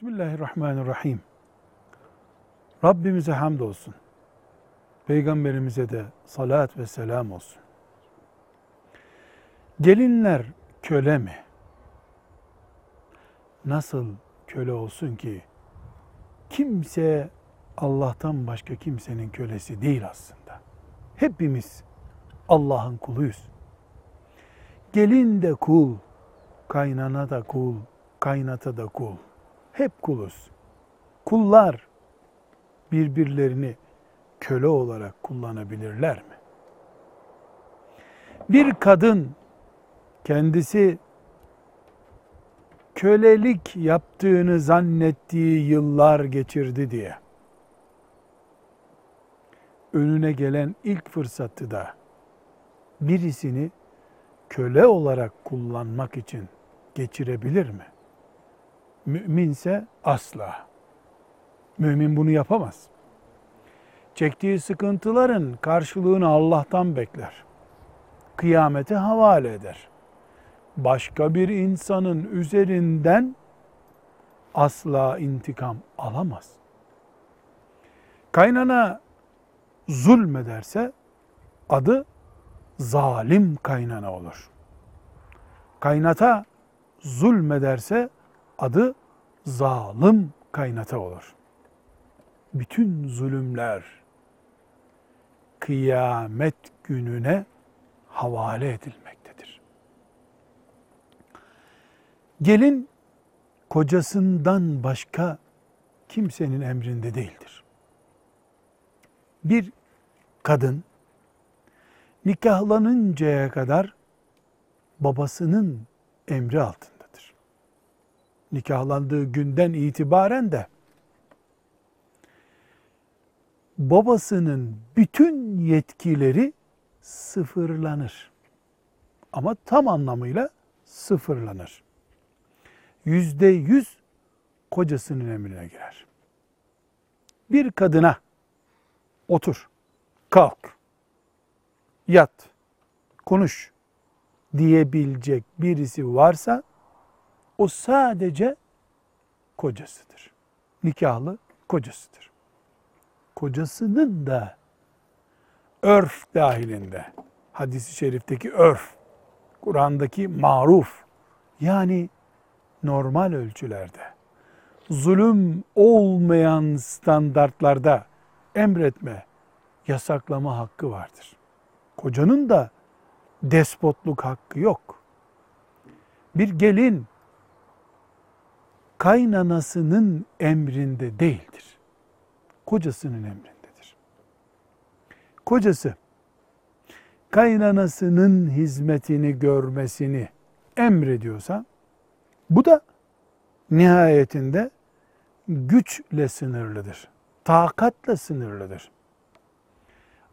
Bismillahirrahmanirrahim. Rabbimize hamdolsun. Peygamberimize de salat ve selam olsun. Gelinler köle mi? Nasıl köle olsun ki? Kimse Allah'tan başka kimsenin kölesi değil aslında. Hepimiz Allah'ın kuluyuz. Gelin de kul, kaynana da kul, kaynata da kul. Hep kuluz. Kullar birbirlerini köle olarak kullanabilirler mi? Bir kadın kendisi kölelik yaptığını zannettiği yıllar geçirdi diye önüne gelen ilk fırsatı da birisini köle olarak kullanmak için geçirebilir mi? Müminse asla. Mümin bunu yapamaz. Çektiği sıkıntıların karşılığını Allah'tan bekler. Kıyamete havale eder. Başka bir insanın üzerinden asla intikam alamaz. Kaynana zulmederse adı zalim kaynana olur. Kaynata zulmederse adı zalim kaynata olur. Bütün zulümler kıyamet gününe havale edilmektedir. Gelin kocasından başka kimsenin emrinde değildir. Bir kadın nikahlanıncaya kadar babasının emri altındadır. Nikahlandığı günden itibaren de babasının bütün yetkileri sıfırlanır. Ama tam anlamıyla sıfırlanır. Yüzde yüz kocasının emrine girer. Bir kadına otur, kalk, yat, konuş diyebilecek birisi varsa o sadece kocasıdır. Nikahlı kocasıdır. Kocasının da örf dahilinde, hadisi şerifteki örf, Kur'an'daki maruf, yani normal ölçülerde, zulüm olmayan standartlarda emretme, yasaklama hakkı vardır. Kocanın da despotluk hakkı yok. Bir gelin kaynanasının emrinde değildir. Kocasının emrindedir. Kocası kaynanasının hizmetini görmesini emrediyorsa bu da nihayetinde güçle sınırlıdır. Takatla sınırlıdır.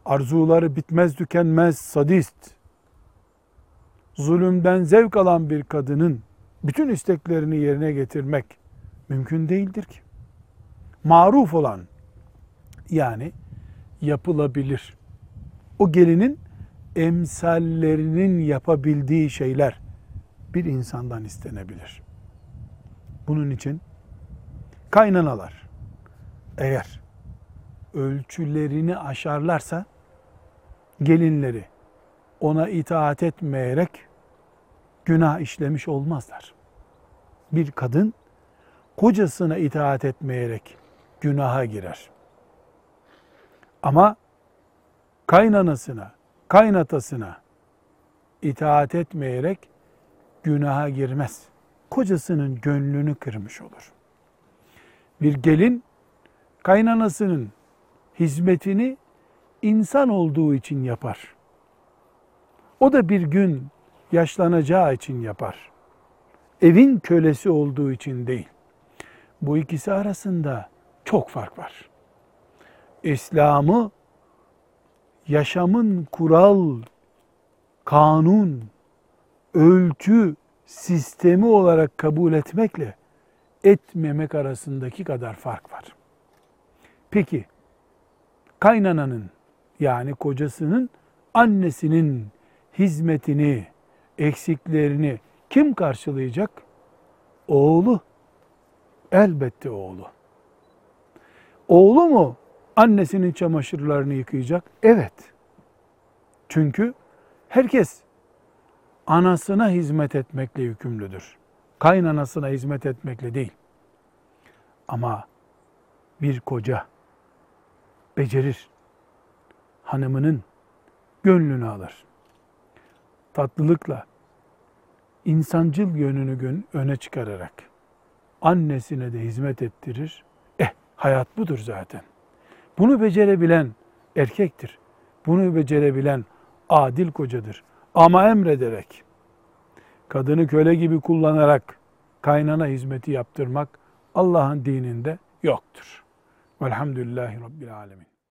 Arzuları bitmez tükenmez sadist, zulümden zevk alan bir kadının bütün isteklerini yerine getirmek mümkün değildir ki. Maruf olan yani yapılabilir. O gelinin emsallerinin yapabildiği şeyler bir insandan istenebilir. Bunun için kaynanalar eğer ölçülerini aşarlarsa gelinleri ona itaat etmeyerek günah işlemiş olmazlar. Bir kadın kocasına itaat etmeyerek günaha girer. Ama kaynanasına, kaynatasına itaat etmeyerek günaha girmez. Kocasının gönlünü kırmış olur. Bir gelin kaynanasının hizmetini insan olduğu için yapar. O da bir gün yaşlanacağı için yapar. Evin kölesi olduğu için değil. Bu ikisi arasında çok fark var. İslam'ı yaşamın kural, kanun, ölçü sistemi olarak kabul etmekle etmemek arasındaki kadar fark var. Peki kaynananın yani kocasının annesinin hizmetini, eksiklerini kim karşılayacak? Oğlu. Elbette oğlu. Oğlu mu annesinin çamaşırlarını yıkayacak? Evet. Çünkü herkes anasına hizmet etmekle yükümlüdür. Kaynanasına hizmet etmekle değil. Ama bir koca becerir. Hanımının gönlünü alır. Tatlılıkla, insancıl yönünü gön- öne çıkararak annesine de hizmet ettirir. Eh hayat budur zaten. Bunu becerebilen erkektir. Bunu becerebilen adil kocadır. Ama emrederek, kadını köle gibi kullanarak kaynana hizmeti yaptırmak Allah'ın dininde yoktur. Velhamdülillahi Rabbil Alemin.